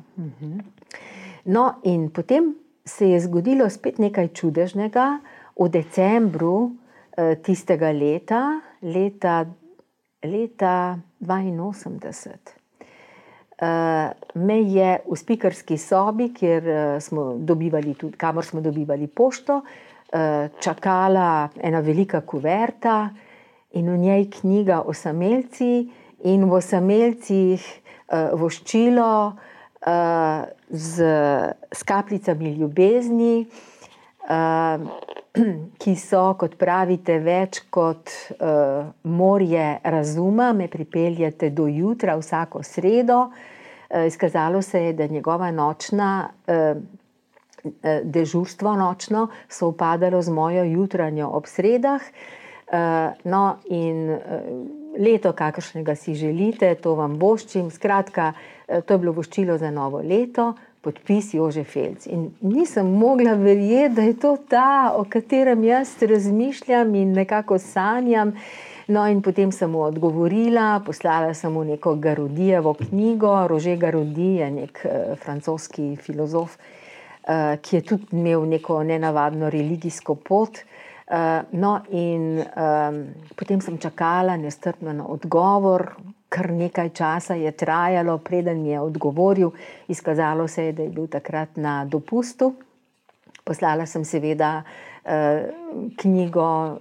No, in potem se je zgodilo spet nekaj čudežnega. V decembru tistega leta, leta, leta 82, eh, me je v spikerski sobi, kjer smo dobivali tudi, kamor smo dobivali pošto, čakala ena velika kuverta in v njej knjiga o samelci, in v samelcih uh, voščilo uh, z, z kapljicami ljubezni, uh, ki so, kot pravite, več kot uh, morje razuma, me pripeljete do jutra vsako sredo. Uh, izkazalo se je, da njegova nočna. Uh, Dežurstvo nočno so upadalo z mojo jutranjo ob sredah, uh, no, in uh, leto, kakršnega si želite, to vam boščim. Skratka, to je bilo voščilo za novo leto, podpis Jože Felc. In nisem mogla verjeti, da je to ta, o katerem jaz razmišljam in nekako sanjam. No, in potem sem mu odgovorila, poslala sem mu neko Garudijevo knjigo. Rože Garudi je nek uh, francoski filozof, uh, ki je tudi imel neko nenavadno religijsko pot. Uh, no, in um, potem sem čakala nestrpno na odgovor, kar nekaj časa je trajalo, preden je odgovoril. Izkazalo se je, da je bil takrat na dopustu. Poslala sem seveda uh, knjigo uh,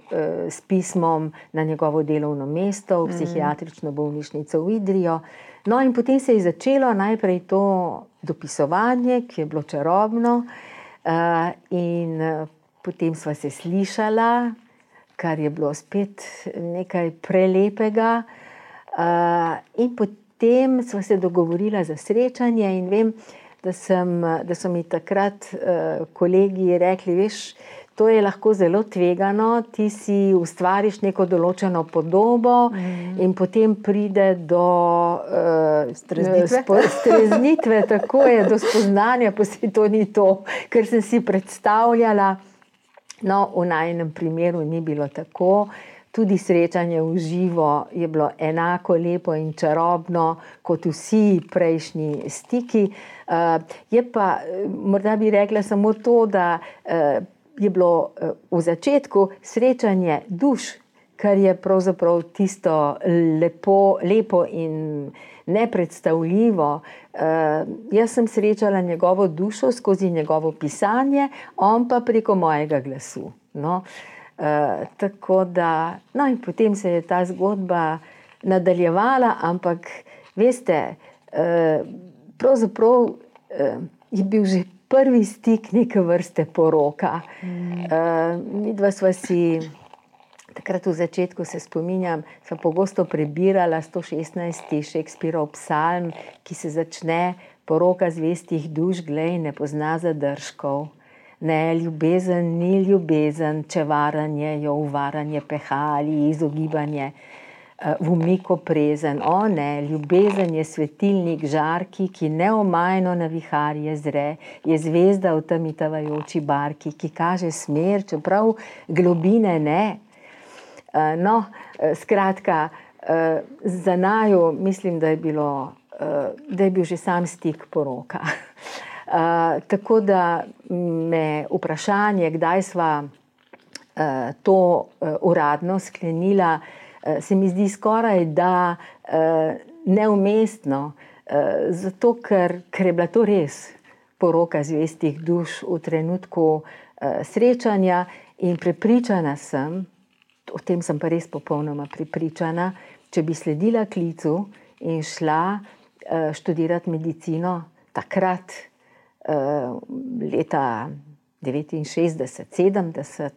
s pismom na njegovo delovno mesto v mhm. psihiatrično bolnišnico v Idrijo. No, in potem se je začelo najprej to dopisovanje, ki je bilo čarobno. Uh, in potem sva se slišala, kar je bilo spet nekaj prelepega. Uh, in potem sva se dogovorila za srečanje, in vem, da, sem, da so mi takrat uh, kolegi rekli: Veš, to je lahko zelo tvegano, ti si ustvariš neko določeno podobo, mm. in potem pride do uh, streznitve, tako je, do spoznanja, pa si to ni to, kar sem si predstavljala. No, v najnem primeru ni bilo tako. Tudi srečanje v živo je bilo enako lepo in čarobno kot vsi prejšnji stiki. Uh, je pa, morda bi rekla samo to, da uh, je bilo v začetku srečanje duš, kar je pravzaprav tisto lepo, lepo in nepredstavljivo. Jaz sem srečala njegovo dušo skozi njegovo pisanje, on pa preko mojega glasu. No, uh, tako da, no, in potem se je ta zgodba nadaljevala, ampak veste, uh, pravzaprav uh, je bil že. Prvi stik neke vrste poroka. Mm. Uh, mi dva si Takrat v začetku se spominjam, da sem pogosto prebirala 116. Šekspirov psalm, ki se začne poroka zvestih duš, glej, ne pozna zadržkov. Ne, ljubezen ni ljubezen, če varanje, jo uvaranje, peha ali izogibanje. Eh, v umiku prezen, o ne, ljubezen je svetilnik žarki, ki neomajno na viharje zre, je zvezda v temi tavajoči barki, ki kaže smer, čeprav globine ne, Eh, no, eh, skratka, za naju mislim, da je, bilo, da je bil že sam stik poroka. Tako da me vprašanje, kdaj sva to uradno sklenila, se mi zdi skoraj da neumestno, zato ker, ker je bila to res poroka zvestih duš v trenutku srečanja in prepričana sem, o tem sem pa res popolnoma pripričana. Če bi sledila klicu in šla uh, študirati medicino takrat, uh, leta 69-70,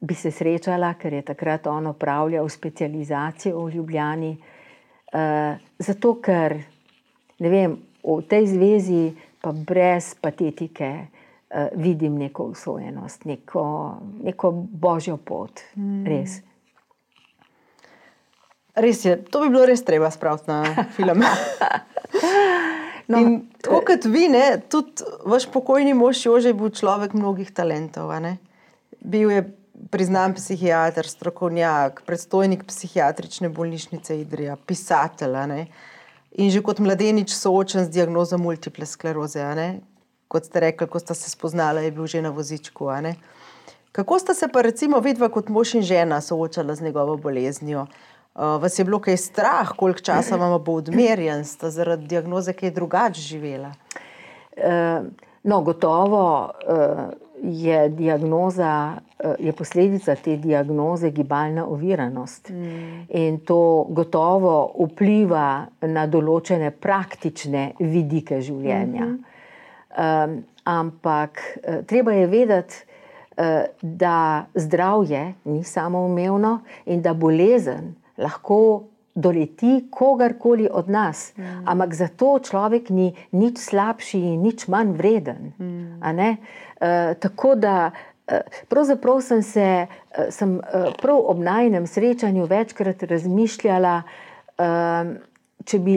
bi se srečala, ker je takrat on opravljal specializacijo v Ljubljani. Uh, zato, ker ne vem, v tej zvezi, pa brez patetike, uh, vidim neko usvojenost, neko, neko božjo pot. Mm. Res. res je, to bi bilo res treba spraviti na film. No, In tako kot vi, ne, tudi vaš pokojni mož Jože je bil človek mnogih talentov. Bil je priznan psihiater, strokovnjak, predstojnik psihiatrične bolnišnice Idrija, pisatelj. In že kot mladenič soočen z diagnozo multiple skleroze. Kot ste rekli, ko ste se spoznali, je bil že na vozičku. Kako ste se pa, recimo, vidva kot mož in žena soočala z njegovo boleznijo? Uh, vas je bilo kaj strah, koliko časa vam bo odmerjen, sta zaradi diagnoze kaj drugače živela? Uh, no, gotovo uh, je diagnoza, je posledica te diagnoze gibalna oviranost. Mm. In to gotovo vpliva na določene praktične vidike življenja. Mm -hmm. um, ampak treba je vedeti, da zdravje ni samoumevno in da bolezen lahko doleti kogarkoli od nas, mm. ampak zato človek ni nič slabši in nič manj vreden. Mm. Uh, tako da. Pravzaprav sem se sem prav ob najnem srečanju večkrat razmišljala, če bi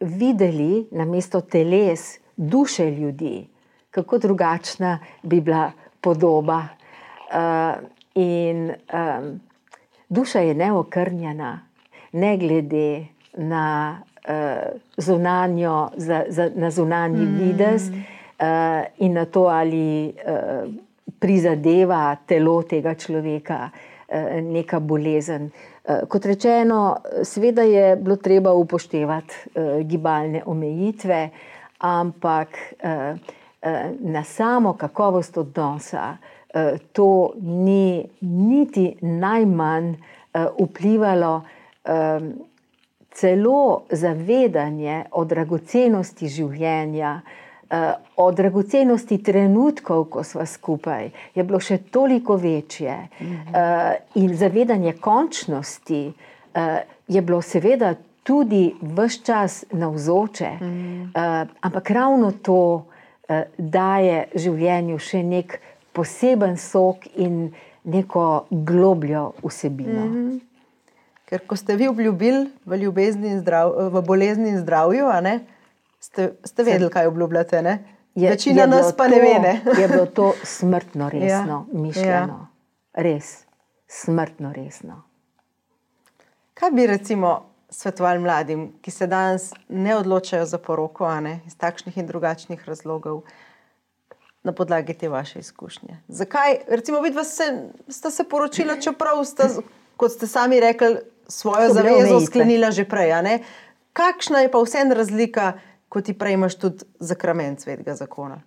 videli na mesto teles duše ljudi, kako drugačna bi bila podoba. In duša je neokrnjena, ne glede na uh, zunanjo, za, za, na zunanji mm. videz uh, in na to, ali uh, prizadeva telo tega človeka uh, neka bolezen. Uh, kot rečeno, seveda je bilo treba upoštevati uh, gibalne omejitve, ampak uh, uh, na samo kakovost odnosa uh, Eh, to ni niti najmanj eh, vplivalo. Celo zavedanje o dragocenosti življenja, eh, o dragocenosti trenutkov, ko smo skupaj, je bilo še toliko večje. In zavedanje končnosti je bilo, seveda, tudi vse čas navzoče. Ampak ravno to daje življenju še nekaj poseben sok in neko globljo vsebino. Mm -hmm. Ker ko ste vi obljubili v, zdrav, v bolezni in zdravju, ne, ste, ste vedeli, kaj obljubljate. Ne? Je, Večina je nas pa to, ne ve. Ne? je bilo to smrtno resno ja. mišljeno. Ja. Res, smrtno resno. Kaj bi recimo svetovali mladim, ki se danes ne odločajo za poroko, ne, iz takšnih in drugačnih razlogov? Na podlagi te vaše izkušnje? Zakaj, recimo, vidva se, sta se poročila, čeprav sta, kot ste sami rekli, svojo zavezo sklenila že prej. Kakšna je pa vseeno razlika, ko ti prejmeš tudi zakrament svetega zakona?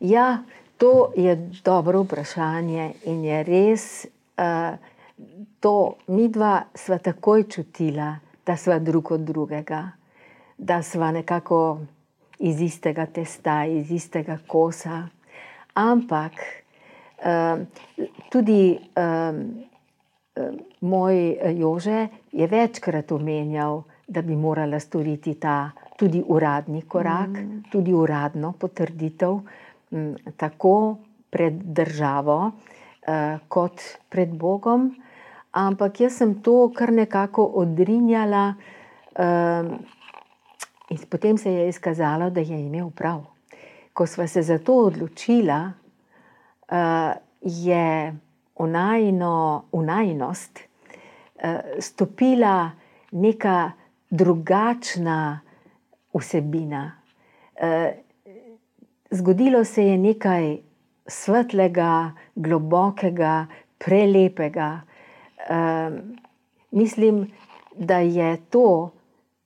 Ja, to je dobro vprašanje in je res uh, to, mi dva sva takoj čutila, da sva drug od drugega, da sva nekako iz istega testa, iz istega kosa. Ampak um, tudi um, moj Jože je večkrat omenjal, da bi morala storiti ta tudi uradni korak, mm. tudi uradno potrditev, um, tako pred državo, uh, kot pred Bogom. Ampak jaz sem to kar nekako odrinjala. Um, In potem se je izkazalo, da je imel prav. Ko smo se za to odločila, uh, je v, najno, v najnost uh, stopila neka drugačna vsebina. Uh, zgodilo se je nekaj svetlega, globokega, prelepega. Uh, mislim, da je to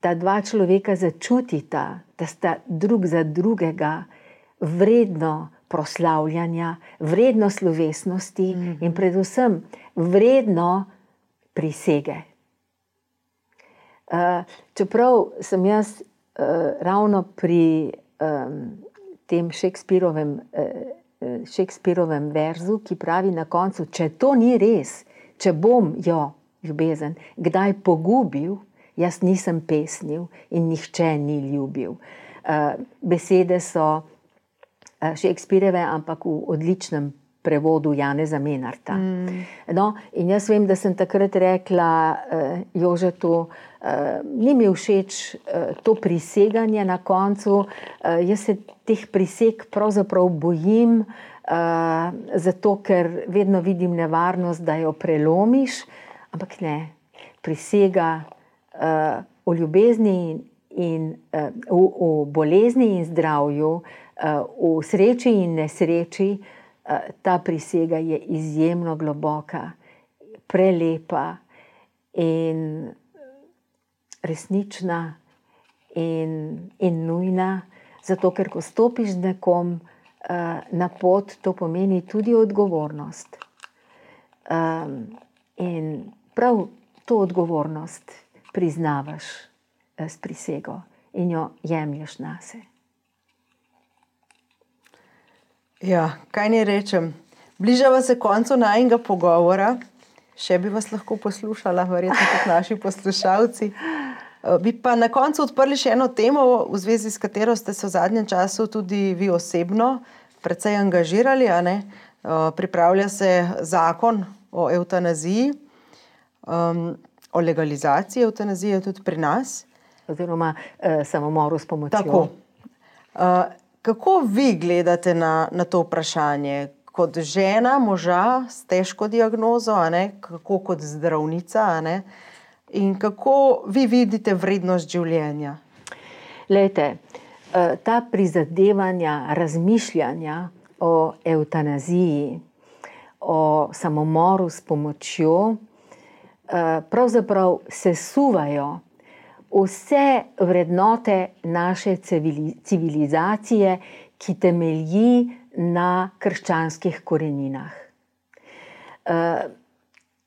da dva človeka začutita, da sta drug za drugega vredno proslavljanja, vredno slovesnosti mm -hmm. in predvsem vredno prisege. Uh, čeprav sem jaz uh, ravno pri um, tem Šekspirovem, uh, Šekspirovem verzu, ki pravi na koncu, če to ni res, če bom jo ljubezen kdaj pogubil, jaz nisem pesnil in nihče ni ljubil. Uh, besede so uh, Shakespeareve, ampak v odličnem prevodu Jana Zamenarta. Mm. No, in jaz vem, da sem takrat rekla uh, Jožetu, uh, ni mi všeč uh, to priseganje na koncu, uh, jaz se teh priseg pravzaprav bojim, uh, zato ker vedno vidim nevarnost, da jo prelomiš, ampak ne, prisega o ljubezni in in uh, v, v bolezni in zdravju, uh, v sreči in nesreči, uh, ta prisega je izjemno globoka, prelepa in resnična in, in nujna. Zato, ker ko stopiš nekom uh, na pot, to pomeni tudi odgovornost. Um, in prav to odgovornost priznavaš s prisego in jo jemliš na sebe. Ja, kaj ne rečem? Bližava se koncu najnega pogovora, še bi vas lahko poslušala, verjetno tudi naši poslušalci. Eh, bi pa na koncu odprli še eno temo, v zvezi s katero ste se v zadnjem času tudi vi osebno precej angažirali. Eh, pripravlja se zakon o eutanaziji, um, o legalizaciji eutanazije tudi pri nas oziroma eh, samomoru s pomočjo. Tako. Uh, kako vi gledate na, na to vprašanje, kot žena, moža s težko diagnozo, kako kot zdravnica, in kako vi vidite vrednost življenja? Lejte, eh, ta prizadevanja, razmišljanja o eutanaziji, o samomoru s pomočjo, eh, pravzaprav sesuvajo vse vrednote naše civilizacije, ki temelji na krščanskih koreninah. Eh,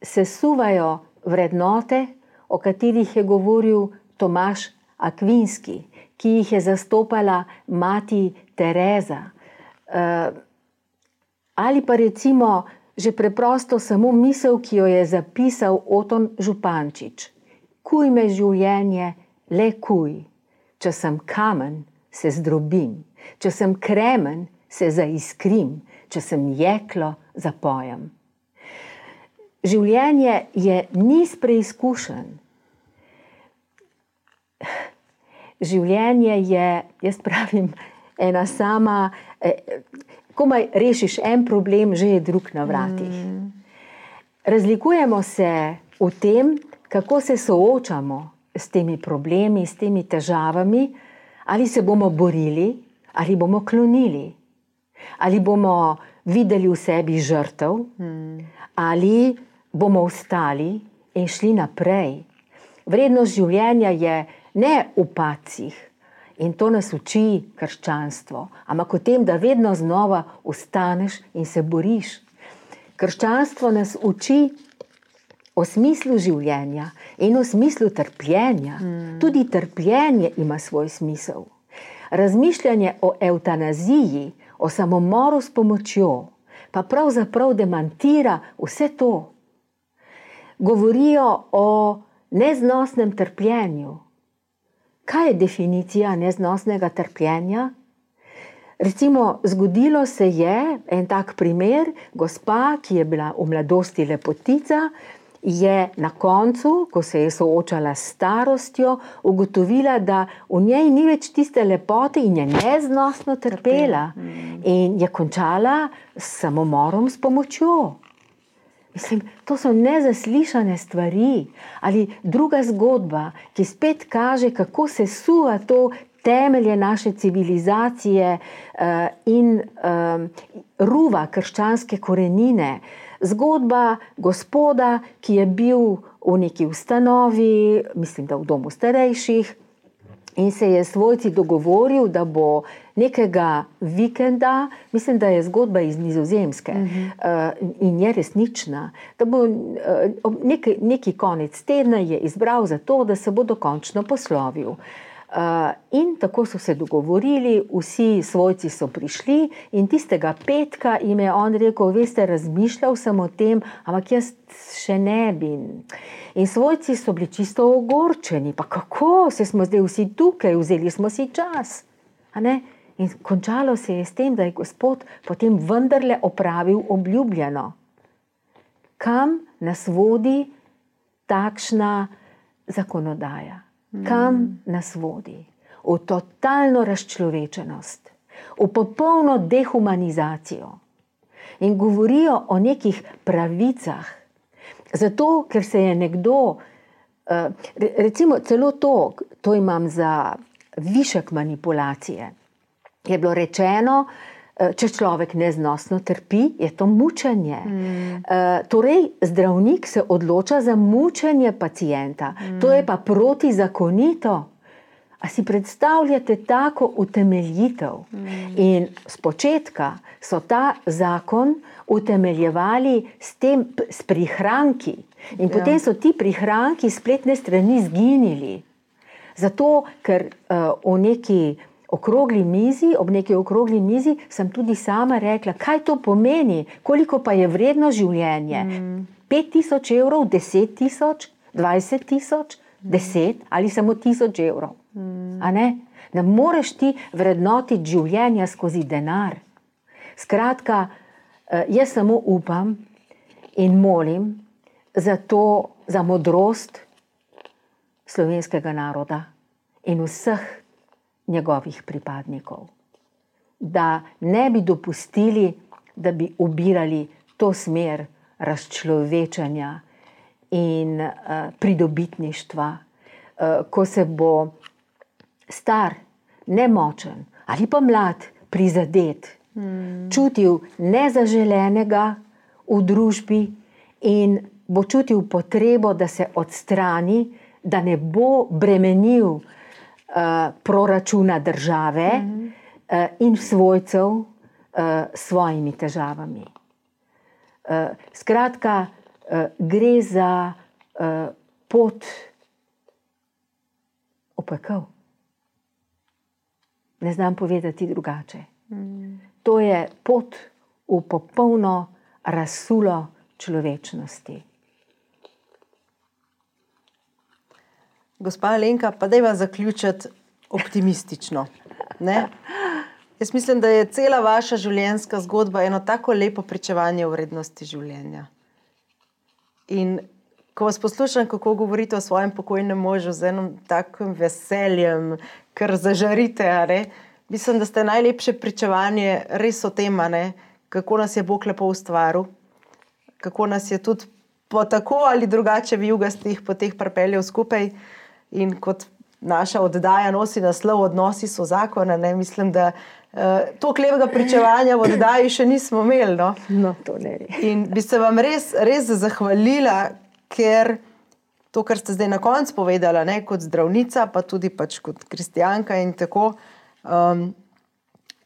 sesuvajo vrednote, o katerih je govoril Tomaš Akvinski, ki jih je zastopala mati Tereza. Eh, ali pa recimo že preprosto samo misel, ki jo je zapisal Oton Župančič kuj me življenje, le kuj. Če sem kamen, se zdrobim, če sem kremen, se zaiskrim, če sem jeklo, zapojem. Življenje je niz preizkušen. Življenje je, jaz pravim, ena sama, eh, komaj rešiš en problem, že je drug na vratih. Mm. Razlikujemo se v tem, kako se soočamo s temi problemi, s temi težavami, ali se bomo borili, ali bomo klonili, ali bomo videli v sebi žrtev, hmm. ali bomo ostali in šli naprej. Vrednost življenja je ne v pacih in to nas uči krščanstvo, ampak o tem, da vedno znova ustaneš in se boriš. Krščanstvo nas uči o smislu življenja in o smislu trpljenja. Mm. Tudi trpljenje ima svoj smisel. Razmišljanje o eutanaziji, o samomoru s pomočjo, pa pravzaprav demantira vse to. Govorijo o neznosnem trpljenju. Kaj je definicija neznosnega trpljenja? Recimo, zgodilo se je en tak primer, gospa, ki je bila v mladosti lepotica, je na koncu, ko se je soočala s starostjo, ugotovila, da v njej ni več tiste lepote in je neznosno trpela. Mm. In je končala s samomorom s pomočjo. Mislim, to so nezaslišane stvari. Ali druga zgodba, ki spet kaže, kako se suva to temelje naše civilizacije uh, in uh, ruva krščanske korenine. Zgodba gospoda, ki je bil v neki ustanovi, mislim, da v domu starejših, in se je svojci dogovoril, da bo nekega vikenda, mislim, da je zgodba iz Nizozemske uh -huh. uh, in je resnična, da bo uh, neki, neki konec tedna je izbral za to, da se bo dokončno poslovil. Uh, in tako so se dogovorili, vsi svojci so prišli, in tistega petka jim je on rekel: Veste, razmišljal sem o tem, ampak jaz še ne bi. In svojci so bili čisto ogorčeni, pa kako se smo zdaj vsi tukaj, vzeli smo si čas. In končalo se je s tem, da je Gospod potem vendarle opravil obljubljeno. Kam nas vodi takšna zakonodaja? Kam nas vodi? V totalno razčlovečenost, v popolno dehumanizacijo. In govorijo o nekih pravicah, zato ker se je nekdo, eh, recimo celo to, to imam za višek manipulacije je bilo rečeno, eh, če človek neznosno trpi, je to mučenje. Mm. Torej, zdravnik se odloča za mučenje pacijenta, mm. to je pa protizakonito. A si predstavljate tako utemeljitev? Mm. In spočetka so ta zakon utemeljevali s, tem, s prihranki, in ja. potem so ti prihranki spletne strani zginili. Zato, ker uh, v neki okrogli mizi, ob neki okrogli mizi, sem tudi sama rekla, kaj to pomeni, koliko pa je vredno življenje. Mm. 5000 evrov, 10 tisoč, 20 tisoč, 10 ali samo 1000 evrov. Mm. Ne? ne moreš ti vrednotiti življenja skozi denar. Skratka, eh, jaz samo upam in molim za to, za modrost slovenskega naroda in vseh njegovih pripadnikov. Da ne bi dopustili, da bi ubirali to smer razčlovečanja in uh, pridobitništva, uh, ko se bo star, nemočen ali pa mlad, prizadet, hmm. čutil nezaželenega v družbi in bo čutil potrebo, da se odstrani, da ne bo bremenil proračuna države mm -hmm. uh, in svojcev uh, s svojimi težavami. Uh, skratka, uh, gre za uh, pot opekel. Ne znam povedati drugače. Mm. To je pot v popolno razsulo človečnosti. Gospa Lenka, pa da vas zaključiti optimistično. Ne? Jaz mislim, da je cela vaša življenjska zgodba eno tako lepo pričevanje o vrednosti življenja. In ko vas poslušam, kako govorite o svojem pokojnem možu z enim takim veseljem, kar zažarite, mislim, da ste najlepše pričevanje res o tem, kako nas je Bog lepo ustvaril, kako nas je tudi po tako ali drugače v jugastih poteh pripeljal skupaj. In kot naša oddaja nosi naslov Odnosi so zakone, ne? mislim, da uh, to klepega pričevanja v oddaji še nismo imeli. No? No, in bi se vam res, res zahvalila, ker to, kar ste zdaj na koncu povedali, ne? kot zdravnica, pa tudi pač kot kristijanka in tako. Um,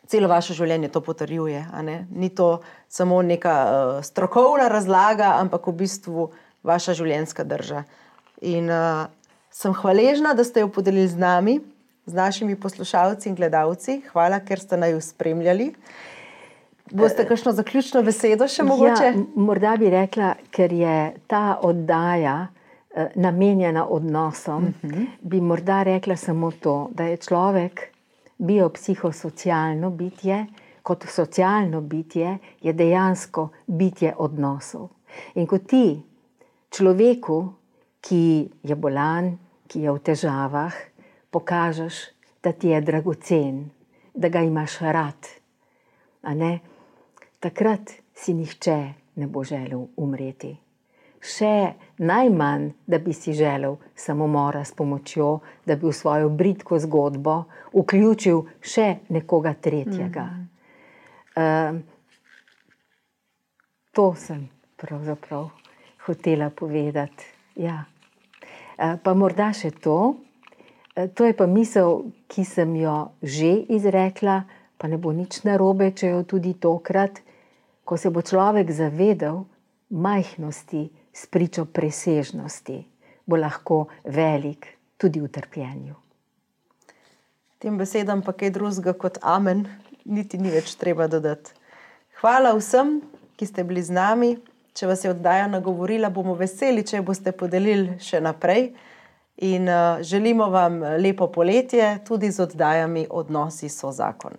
Celo vaše življenje to potrjuje. Ni to samo neka uh, strokovna razlaga, ampak v bistvu vaša življenjska drža. In uh, sem hvaležna, da ste jo podelili z nami, z našimi poslušalci in gledalci. Hvala, ker ste naj spremljali. Boste kakšno zaključno besedo še mogoče? Ja, morda bi rekla, ker je ta oddaja eh, namenjena odnosom, uh mhm. -huh. bi morda rekla samo to, da je človek biopsihosocialno bitje, kot socialno bitje, je dejansko bitje odnosov. In ko ti človeku, ki je bolan, ki je v težavah, pokažeš, da ti je dragocen, da ga imaš rad. Takrat si nihče ne bo želel umreti. Še najmanj, da bi si želel samomora s pomočjo, da bi v svojo britko zgodbo vključil še nekoga tretjega. Mm -hmm. uh, to sem pravzaprav hotela povedati. Ja. Eh, pa morda še to, eh, to je pa misel, ki sem jo že izrekla, pa ne bo nič narobe, če jo tudi tokrat, ko se bo človek zavedal majhnosti s pričo presežnosti, bo lahko velik tudi v trpljenju. Tem besedam pa kaj drugega kot amen, niti ni več treba dodati. Hvala vsem, ki ste bili z nami. Če vas je oddaja nagovorila, bomo veseli, če boste podelili še naprej. In uh, želimo vam lepo poletje, tudi z oddajami Odnosi so zakon.